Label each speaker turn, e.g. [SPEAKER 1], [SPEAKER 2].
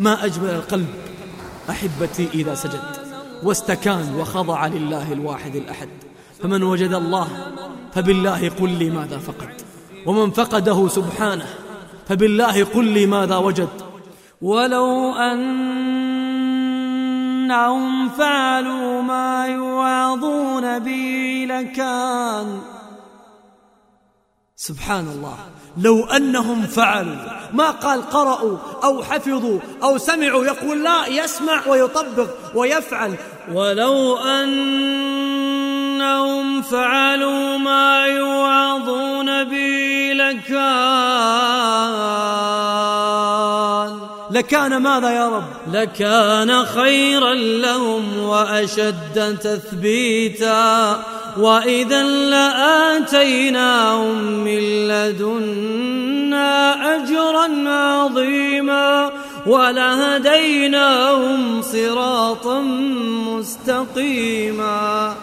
[SPEAKER 1] ما أجمل القلب أحبتي إذا سجد واستكان وخضع لله الواحد الأحد. فمن وجد الله فبالله قل لي ماذا فقد. ومن فقده سبحانه فبالله قل لي ماذا وجد.
[SPEAKER 2] ولو أنهم فعلوا ما يوعظون به لكان
[SPEAKER 1] سبحان الله. لو أنهم فعلوا ما قال قرأوا أو حفظوا أو سمعوا يقول لا يسمع ويطبق ويفعل.
[SPEAKER 2] ولو أنهم فعلوا ما يوعظون به لكان.
[SPEAKER 1] لكان ماذا يا رب؟
[SPEAKER 2] لكان خيرا لهم وأشد تثبيتا. وإذا لآتيناهم من لدنا أجرا عظيما ولهديناهم صراطا مستقيما